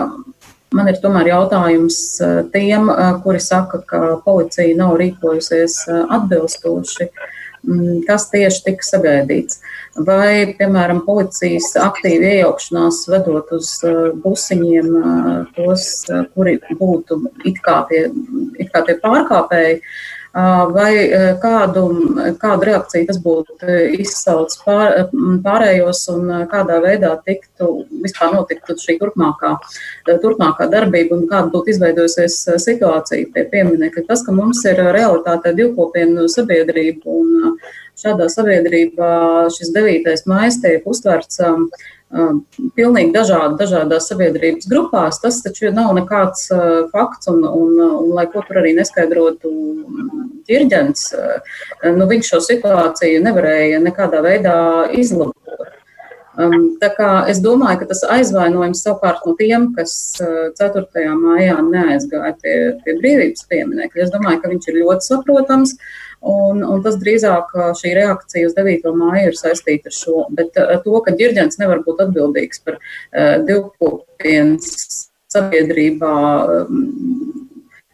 S3: man ir tomēr jautājums tiem, kuri saka, ka policija nav rīkojusies atbilstoši mm, kas tieši tika sagaidīts. Vai, piemēram, policijas aktīva iejaukšanās vedot uz busiņiem tos, kuri būtu it kā tie, it kā tie pārkāpēji, vai kādu, kādu reakciju tas būtu izsaucis pār, pārējos un kādā veidā tiktu vispār notiktu šī turpmākā, turpmākā darbība un kāda būtu izveidojusies situācija pie pieminekļa. Tas, ka mums ir realitātē divkopienu sabiedrība un šādā sabiedrībā šis 9. maijas tiek uztverts pilnīgi dažādi, dažādās sabiedrības grupās. Tas taču nav nekāds fakts, un, un, un lai ko tur arī neskaidrotu ķirģents, nu, viņš šo situāciju nevarēja nekādā veidā izlabot. Tā kā es domāju, ka tas aizvainojums savukārt no tiem, kas 4. maijā neaizgāja pie, pie brīvības pieminekļa, es domāju, ka viņš ir ļoti saprotams. Uh, Un, un tas drīzāk šī reakcija uz 9. māju ir saistīta ar šo. Bet to, ka ģirģents nevar būt atbildīgs par divkopienas sabiedrībā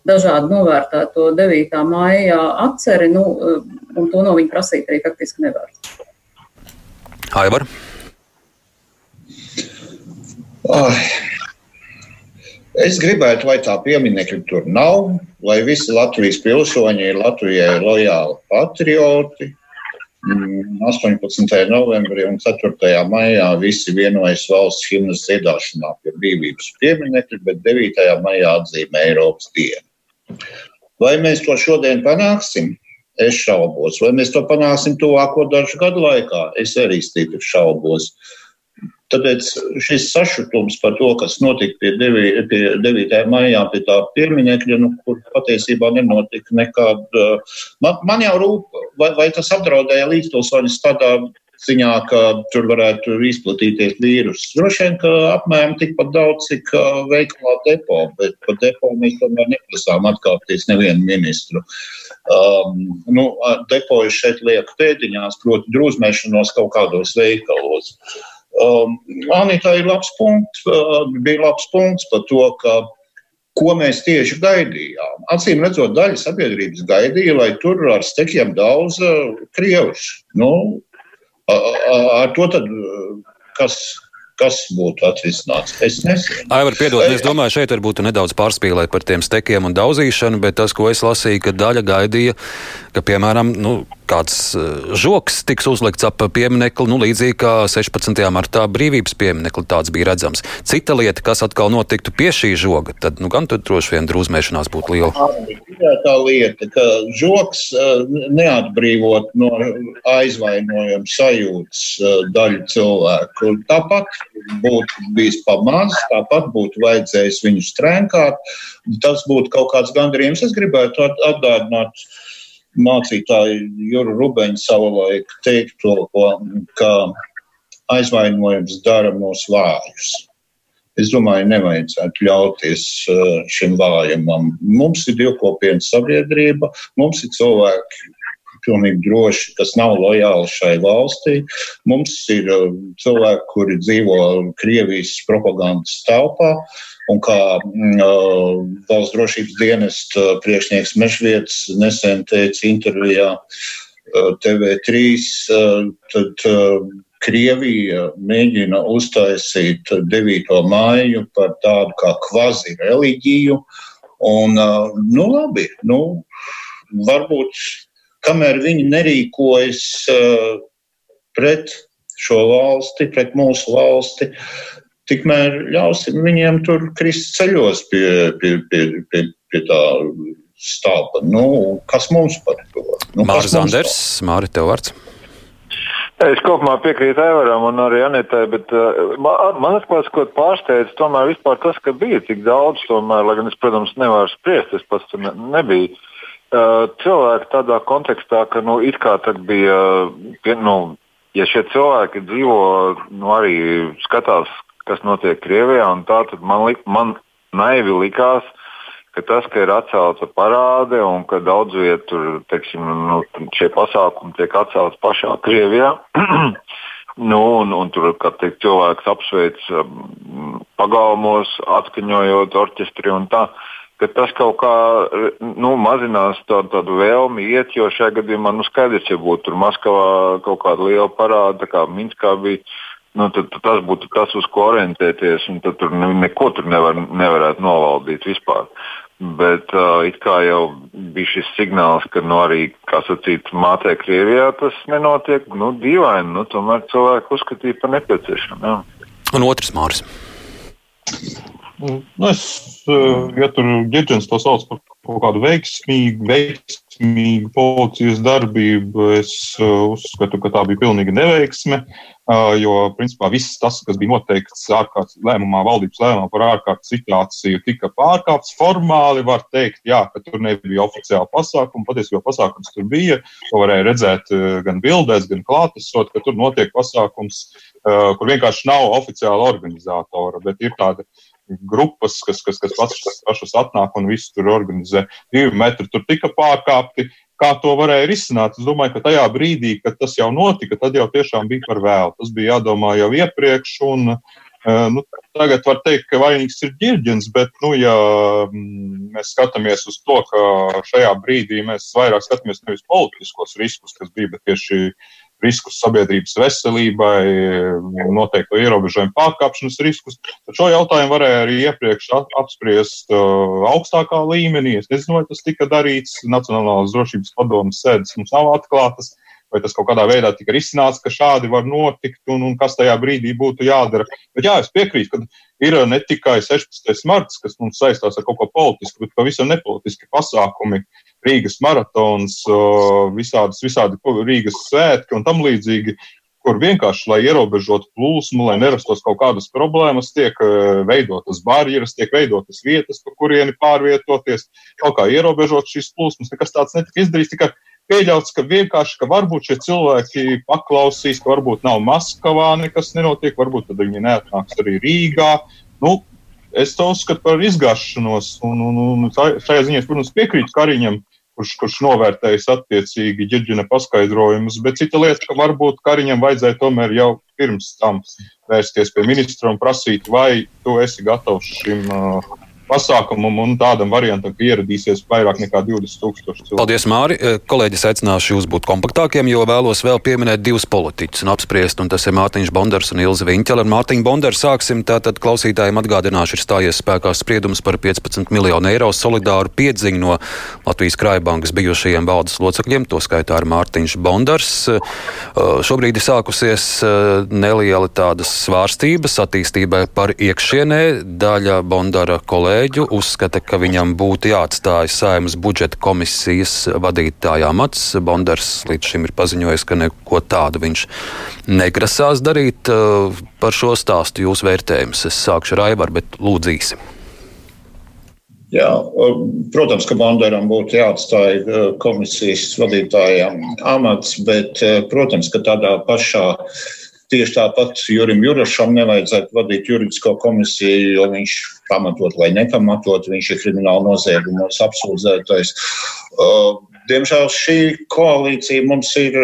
S3: dažādi novērtēto 9. maijā atceri, nu, un to no viņa prasīt arī faktiski nevar.
S2: Aivar?
S4: Ai. Es gribētu, lai tā pieminiekļa tur nav, lai visi Latvijas pilsoņi ir Latvijai lojāli patrioti. 18. Mm, novembrī un 4. maijā visi vienojas valsts himnas dziedāšanā pie brīvības pieminiekļa, bet 9. maijā atzīmē Eiropas dienu. Vai mēs to šodien panāksim? Es šaubos. Vai mēs to panāksim tuvāko dažu gadu laikā? Es arī stipri šaubos. Uh, Tāpēc šis sašutums par to, kas notika pie, 9. Pie 9. maijā, pie tā pieminiekļa, nu, kur patiesībā nenotika nekāda. Man, man jau rūp, vai, vai tas apdraudēja līdzpilsoņus tādā ziņā, ka tur varētu izplatīties vīruss. Droši vien, ka apmēram tikpat daudz, cik veikalā depo, bet par depo mēs tomēr neprasām atkāpties nevienu ministru. Um, nu, depoju šeit lieku pēdiņās, proti drūzmēšanos kaut kādos veikalos. Uh, Um, Anita ir labs punkts, uh, bija labs punkts par to, ka ko mēs tieši gaidījām. Acīm redzot, daļa sabiedrības gaidīja, lai tur ar stekiem daudz krievus. Nu, ar to tad, kas, kas būtu atrisināts. Es nezinu.
S2: Aivar, piedod, es domāju, šeit varbūt nedaudz pārspīlēt par tiem stekiem un daudzīšanu, bet tas, ko es lasīju, ka daļa gaidīja, ka, piemēram, nu, kāds eh, žoks tiks uzlikts ap pieminiekli, nu, līdzīgi kā 16. martā brīvības pieminekli tāds bija redzams. Cita lieta, kas atkal notiktu pie šī žoga, tad nu, gan tur droši vien drūzmēšanās būtu liela.
S4: Tā lieta, ka žoks eh, neatbrīvot no aizvainojuma sajūtas eh, daļu cilvēku. Tāpat būtu bijis pamazs, tāpat būtu vajadzējis viņu strēnkāt. Tas būtu kaut kāds gandarījums. Es gribētu atgādināt mācītāju Juru Rubeņu savulaik teikto, ka aizvainojums dara mūs vājus. Es domāju, nevajadzētu ļauties uh, šim vājumam. Mums ir divkopienas sabiedrība, mums ir cilvēki, pilnīgi droši, kas nav lojāli šai valstī. Mums ir uh, cilvēki, kuri dzīvo Krievijas propagandas telpā. Un kā mm, uh, valsts drošības dienesta priekšnieks Mešvietis nesen teica intervijā uh, TV3, uh, tad uh, Krievija mēģina uztaisīt 9. māju par tādu kā kvazi reliģiju. Un, uh, nu, labi, nu, varbūt kamēr viņi nerīkojas uh, pret šo valsti, pret mūsu valsti, tikmēr ļausim viņiem tur krist ceļos pie, pie, pie, pie, pie tā stāva. Nu, kas mums par to? Nu,
S2: Mārcis Zanders, Māri, tev vārds.
S6: Es kopumā piekrītu Evaram un arī Anitai, bet uh, man, man atklāts, ko pārsteidz, tomēr vispār tas, ka bija tik daudz, tomēr, lai gan es, protams, nevaru spriest, es pats tur ne, nebiju. Uh, cilvēki tādā kontekstā, ka nu, it kā tad bija, nu, ja šie cilvēki dzīvo, nu, arī skatās kas notiek Krievijā. Tā, man, lik, man naivi likās, ka tas, ka ir atcelta parāde un ka daudz vietu teiksim, nu, šie pasākumi tiek atcelti pašā Krievijā. [clears throat] nu, un, un tur tiek cilvēks apsveic um, pagalmos, atskaņojot orķestri un tā. Ka tas kaut kā nu, mazinās tādu, tādu vēlmi iet, jo šajā gadījumā nu, skaidrs, ja būtu tur Maskavā kaut kāda liela parāda, kā Minskā bija. Nu, tad, tad tas būtu tas, uz ko orientēties, un tur ne, neko tur nevar, nevarētu novaldīt vispār. Bet uh, it kā jau bija šis signāls, ka nu, arī, kā sacīt, mātē Krievijā tas nenotiek. Nu, dīvaini, nu, tomēr cilvēki uzskatīja par nepieciešamu.
S2: Un otrs māris.
S5: Nu, es, ja tur ģērģents to sauc par kaut kādu veiksmīgu, veiksmīgu policijas darbību, es uzskatu, ka tā bija pilnīga neveiksme. Jo, principā, viss tas, kas bija noteikts ārkārtas lēmumā, valdības lēmumā par ārkārtas situāciju, tika pārkāpts. Formāli var teikt, jā, ka tur nebija oficiāla pasākuma. Patiesībā pasākums tur bija. To varēja redzēt gan bildēs, gan klātesot, ka tur notiek pasākums, kur vienkārši nav oficiāla organizatora, bet ir tāda grupas, kas, kas, kas pašas, pašas atnāk un visu tur organizē. Divi metri tur tika pārkāpti. Kā to varēja risināt? Es domāju, ka tajā brīdī, kad tas jau notika, tad jau tiešām bija par vēlu. Tas bija jādomā jau iepriekš. Un, eh, nu, tagad var teikt, ka vainīgs ir ģirģins, bet, nu, ja mm, mēs skatāmies uz to, ka šajā brīdī mēs vairāk skatāmies nevis politiskos riskus, kas bija, bet tieši riskus sabiedrības veselībai, noteikto ierobežojumu pārkāpšanas riskus. Tad šo jautājumu varēja arī iepriekš apspriest uh, augstākā līmenī. Es nezinu, vai tas tika darīts. Nacionālās drošības padomas sēdes mums nav atklātas. Vai tas kaut kādā veidā tika risināts, ka šādi var notikt un, un kas tajā brīdī būtu jādara. Bet jā, es piekrītu, ka ir ne tikai 16. marts, kas mums saistās ar kaut ko politisku, bet pavisam nepolitiski pasākumi, Rīgas maratons, visādas, visādi Rīgas svētki un tam līdzīgi, kur vienkārši, lai ierobežotu plūsmu, lai nerastos kaut kādas problēmas, tiek veidotas barjeras, tiek veidotas vietas, pa kurieni pārvietoties, kaut kā ierobežot šīs plūsmas. Nekas tāds netika izdarīts, tikai pieļauts, ka vienkārši, ka varbūt šie cilvēki paklausīs, ka varbūt nav Maskavā nekas nenotiek, varbūt tad viņi neatnāks arī Rīgā. Nu, es to uzskatu par izgāšanos, un, un, un šajā ziņā es, protams, piekrītu Kariņam, kurš, kurš novērtējis attiecīgi ģirģina paskaidrojumus, bet cita lieta, ka varbūt Kariņam vajadzēja tomēr jau pirms tam vērsties pie ministra un prasīt, vai tu esi gatavs šim uh, pasākumam un tādam variantam, ka ieradīsies vairāk nekā 20 tūkstoši cilvēku.
S2: Paldies, Māri. Eh, kolēģis aicināšu jūs būt kompaktākiem, jo vēlos vēl pieminēt divus politiķus un apspriest, un tas ir Mārtiņš Bondars un Ilza Viņķela. Ar Mārtiņu Bondaru sāksim, tātad klausītājiem atgādināšu, ir stājies spēkā spriedums par 15 miljonu eiro solidāru piedziņu no Latvijas Krājbankas bijušajiem valdes locekļiem, to skaitā ar Mārtiņš Bondars. Eh, šobrīd ir sākusies eh, neliela tādas svārstības attīstībai par iekšienē. Daļa Bondara kolēģi kolēģu uzskata, ka viņam būtu jāatstāj saimas budžeta komisijas vadītāja amats. Bondars līdz šim ir paziņojis, ka neko tādu viņš negrasās darīt. Par šo stāstu jūs vērtējums. Es sākšu ar Aivaru, bet lūdzīsim.
S4: Jā, protams, ka Banderam būtu jāatstāj komisijas vadītājiem amats, bet, protams, ka tādā pašā Tieši tāpat Jurim Jurašam nevajadzētu vadīt juridisko komisiju, jo viņš pamatot vai nepamatot, viņš ir krimināla noziegumos apsūdzētais. Uh, diemžēl šī koalīcija mums ir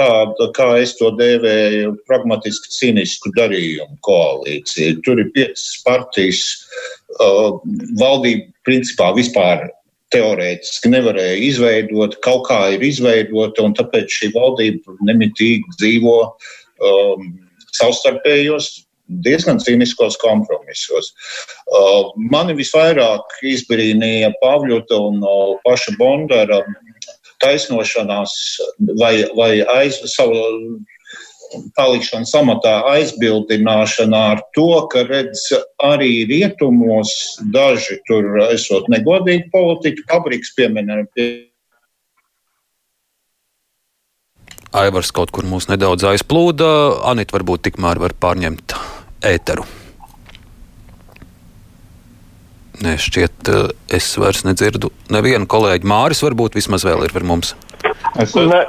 S4: tāda, kā es to dēvēju, pragmatiski cīnisku darījumu koalīcija. Tur ir piecas partijas, uh, valdība principā vispār teorētiski nevarēja izveidot, kaut kā ir izveidota, un tāpēc šī valdība nemitīgi dzīvo um, savstarpējos diezgan cīniskos kompromisos. Uh, mani visvairāk izbrīnīja Pāvļuta un uh, paša Bondara taisnošanās vai, vai aiz savu palikšana samatā aizbildināšana ar to, ka redz arī rietumos daži tur esot negodīgi politiķi, Pabriks piemēram. Pie
S2: Aivars kaut kur mūs nedaudz aizplūda. Anita varbūt tikmēr var pārņemt ēteru. Nē, šķiet, eh, es vairs nedzirdu nevienu kolēģi. Māris varbūt vismaz vēl ir ar mums.
S6: Es ne.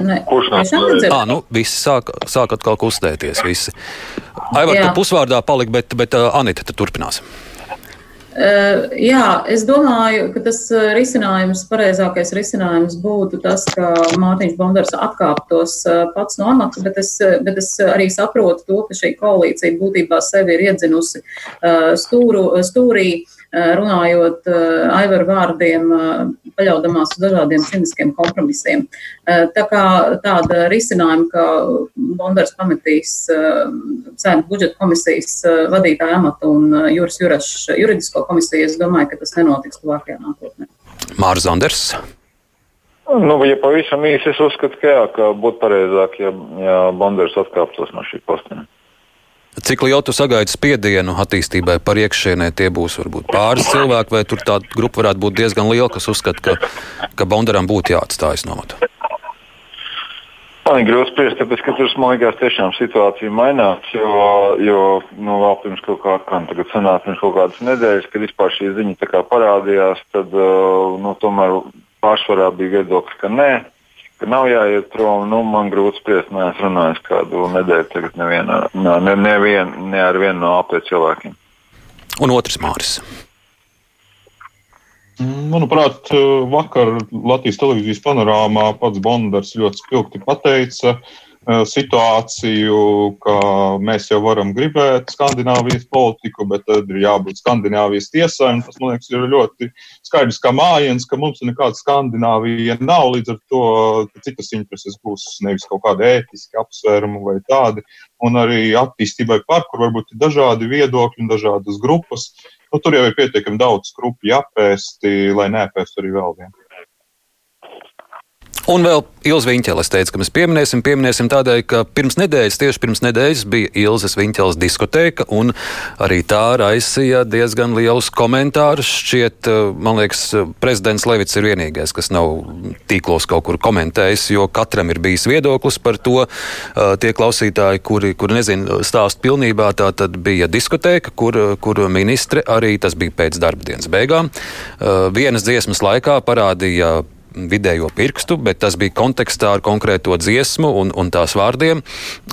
S3: Ne.
S6: Kurš nav?
S2: Ah, nu, visi sāk, sāk atkal kustēties. Visi. Aivar, tu pusvārdā paliki, bet, bet uh, Anita, tu turpināsi.
S3: Uh, jā, es domāju, ka tas uh, risinājums, pareizākais risinājums būtu tas, ka Mārtiņš Bondars atkāptos uh, pats no amata, bet es, bet es arī saprotu to, ka šī koalīcija būtībā sevi ir iedzinusi stūru, stūrī runājot Aivaru vārdiem, paļaudamās uz dažādiem ciniskiem kompromisiem. Tā kā tāda risinājuma, ka Bondars pametīs Sēmu budžeta komisijas vadītāja amatu un Juris Jurašs juridisko komisiju, es domāju, ka tas nenotiks tuvākajā nākotnē.
S2: Mārs Zanders.
S6: Nu, ja pavisam īsi, es uzskatu, ka, jā, ka būtu pareizāk, ja, ja Bonders atkāptos no šī posteņa.
S2: Cik lielu tu sagaidi spiedienu attīstībai par iekšienē? Tie būs varbūt pāris cilvēki, vai tur tā grupa varētu būt diezgan liela, kas uzskata, ka, ka Bondaram būtu jāatstājas no matu?
S6: Man ir grūti spriest, tāpēc, ka tur smaigās tiešām situācija mainās, jo, jo nu, vēl pirms kaut kā, kā nu, tagad sanāk, pirms kaut kādas nedēļas, kad vispār šī ziņa parādījās, tad, nu, tomēr pārsvarā bija viedoklis, ka nē, ka nav jāiet prom. Nu, man grūti spriest, nē, es runāju kādu nedēļu, tagad neviena, ne, nevien, ne ar vienu no AP cilvēkiem.
S2: Un otrs māris.
S5: Manuprāt, vakar Latvijas televīzijas panorāmā pats Bondars ļoti spilgti pateica, uh, situāciju, ka mēs jau varam gribēt Skandināvijas politiku, bet tad ir jābūt Skandināvijas tiesai. Tas, man liekas, ir ļoti skaidrs kā mājiens, ka mums nekāda Skandināvija nav. Līdz ar to citas intereses būs nevis kaut kāda ētiska apsvēruma vai tādi. Un arī attīstībai par, kur varbūt ir dažādi viedokļi un dažādas grupas. Nu, tur jau ir pietiekami daudz grupu jāpēsti, lai nepēstu arī vēl vienu.
S2: Un vēl Ilza Viņķele. Es teicu, ka mēs pieminēsim, pieminēsim tādēļ, ka pirms nedēļas, tieši pirms nedēļas bija Ilzas Viņķeles diskoteka, un arī tā raisīja diezgan lielus komentārus. Šķiet, eh, man liekas, prezidents Levits ir vienīgais, kas nav tīklos kaut kur komentējis, jo katram ir bijis viedoklis par to. Eh, tie klausītāji, kuri, kuri nezina stāstu pilnībā, tā tad bija diskoteka, kur, kur ministre arī tas bija pēc darba dienas beigām. Eh, vienas dziesmas laikā parādīja vidējo pirkstu, bet tas bija kontekstā ar konkrēto dziesmu un, un tās vārdiem.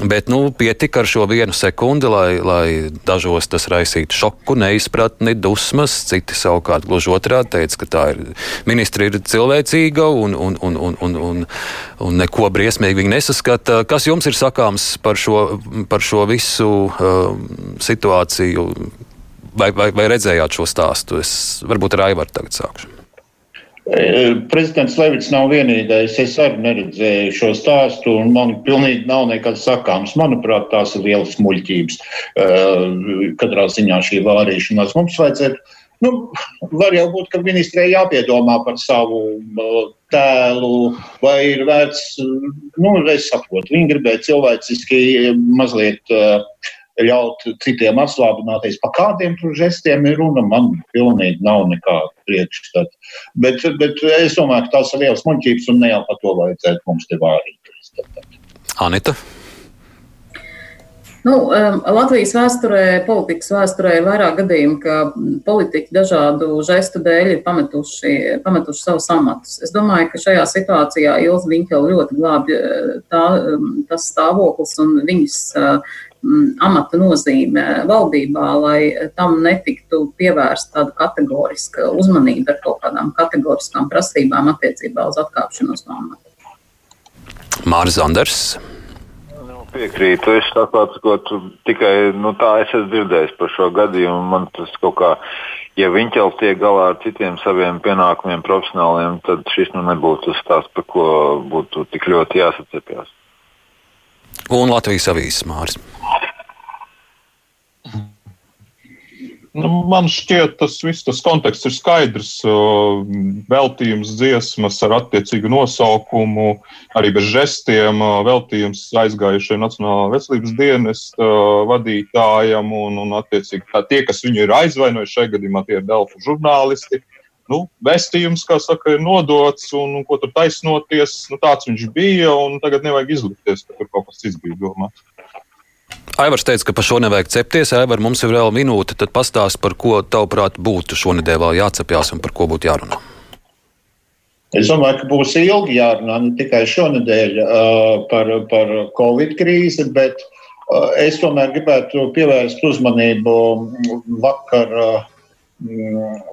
S2: Bet nu, pietika ar šo vienu sekundi, lai, lai dažos tas raisītu šoku, neizpratni, dusmas. Citi savukārt gluži otrādi teica, ka tā ir ministri ir cilvēcīga un, un, un, un, un, un, un neko briesmīgi viņi nesaskata. Kas jums ir sakāms par šo, par šo visu uh, situāciju? Vai, vai, vai redzējāt šo stāstu? Es varbūt ar Aivaru tagad sākšu.
S4: Eh, prezidents Levits nav vienīgais. Es arī neredzēju šo stāstu, un man pilnīgi nav nekas sakāms. Manuprāt, tās ir lielas muļķības. Eh, katrā ziņā šī vārīšanās mums vajadzētu. Nu, var jau būt, ka ministrē jāpiedomā par savu eh, tēlu, vai ir vērts, nu, es saprotu, viņi gribēja cilvēciski mazliet uh, ļaut citiem atslābināties. Pa kādiem tur žestiem ir runa, man pilnīgi nav nekāda priekšstata. Bet, bet es domāju, ka tās ir lielas muļķības un ne jau par to vajadzētu mums te vārīties.
S2: Anita?
S3: Nu, um, Latvijas vēsturē, politikas vēsturē ir vairāk gadījumu, ka politiķi dažādu žestu dēļ ir pametuši, pametuši savus amatus. Es domāju, ka šajā situācijā Ilza Viņķela ļoti glābj tā, um, tas stāvoklis un viņas uh, amata nozīme valdībā, lai tam netiktu pievērsta tāda kategoriska uzmanība ar kaut kādām kategoriskām prasībām attiecībā uz atkāpšanos no amata.
S2: Māris Zanders.
S6: Nu, piekrītu. Es saprotu, tikai nu, tā es esmu dzirdējis par šo gadījumu. Man tas kaut kā, ja viņš jau tiek galā ar citiem saviem pienākumiem, profesionāliem, tad šis nu nebūtu tas stāsts, par ko būtu tik ļoti jāsacepjas
S2: un Latvijas avīzes māris.
S5: Nu, man šķiet, tas viss tas konteksts ir skaidrs. Veltījums dziesmas ar attiecīgu nosaukumu, arī bez žestiem, veltījums aizgājušajam Nacionālā veselības dienesta vadītājam un, un attiecīgi tie, kas viņu ir aizvainojuši, šajā gadījumā tie ir Delfu žurnālisti. Nu, vēstījums, kā saka, ir nodots, un, un ko tur taisnoties, nu, tāds viņš bija, un tagad nevajag izlikties, ka tur kaut kas cits bija domāts.
S2: Aivars teica, ka par šo nevajag cepties. Aivar, mums ir vēl minūte. Tad pastāst, par ko tavuprāt būtu šonadēļ vēl jācepjas un par ko būtu jārunā.
S4: Es domāju, ka būs ilgi jārunā ne tikai šonadēļ uh, par, par Covid krīzi, bet uh, es tomēr gribētu pievērst uzmanību vakar. Uh,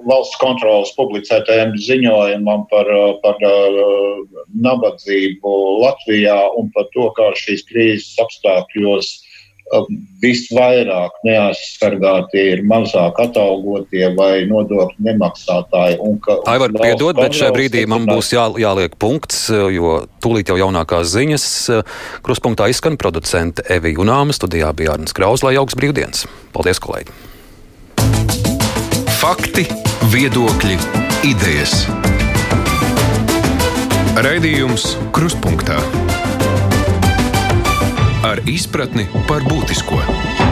S4: valsts kontrolas publicētajam ziņojumam par, par nabadzību Latvijā un par to, kā šīs krīzes apstākļos visvairāk neaizsargātie ir mazāk atalgotie vai nodokļu nemaksātāji.
S2: Aivar, piedod, bet šajā brīdī man būs jā, jāliek punkts, jo tūlīt jau jaunākās ziņas kruspunktā izskan producente Evija Unāma, studijā bija Arnas Kraus, lai augsts brīvdienas. Paldies, kolēģi!
S1: Fakti, viedokļi, idejas. Raidījums Krustpunktā ar izpratni par būtisko.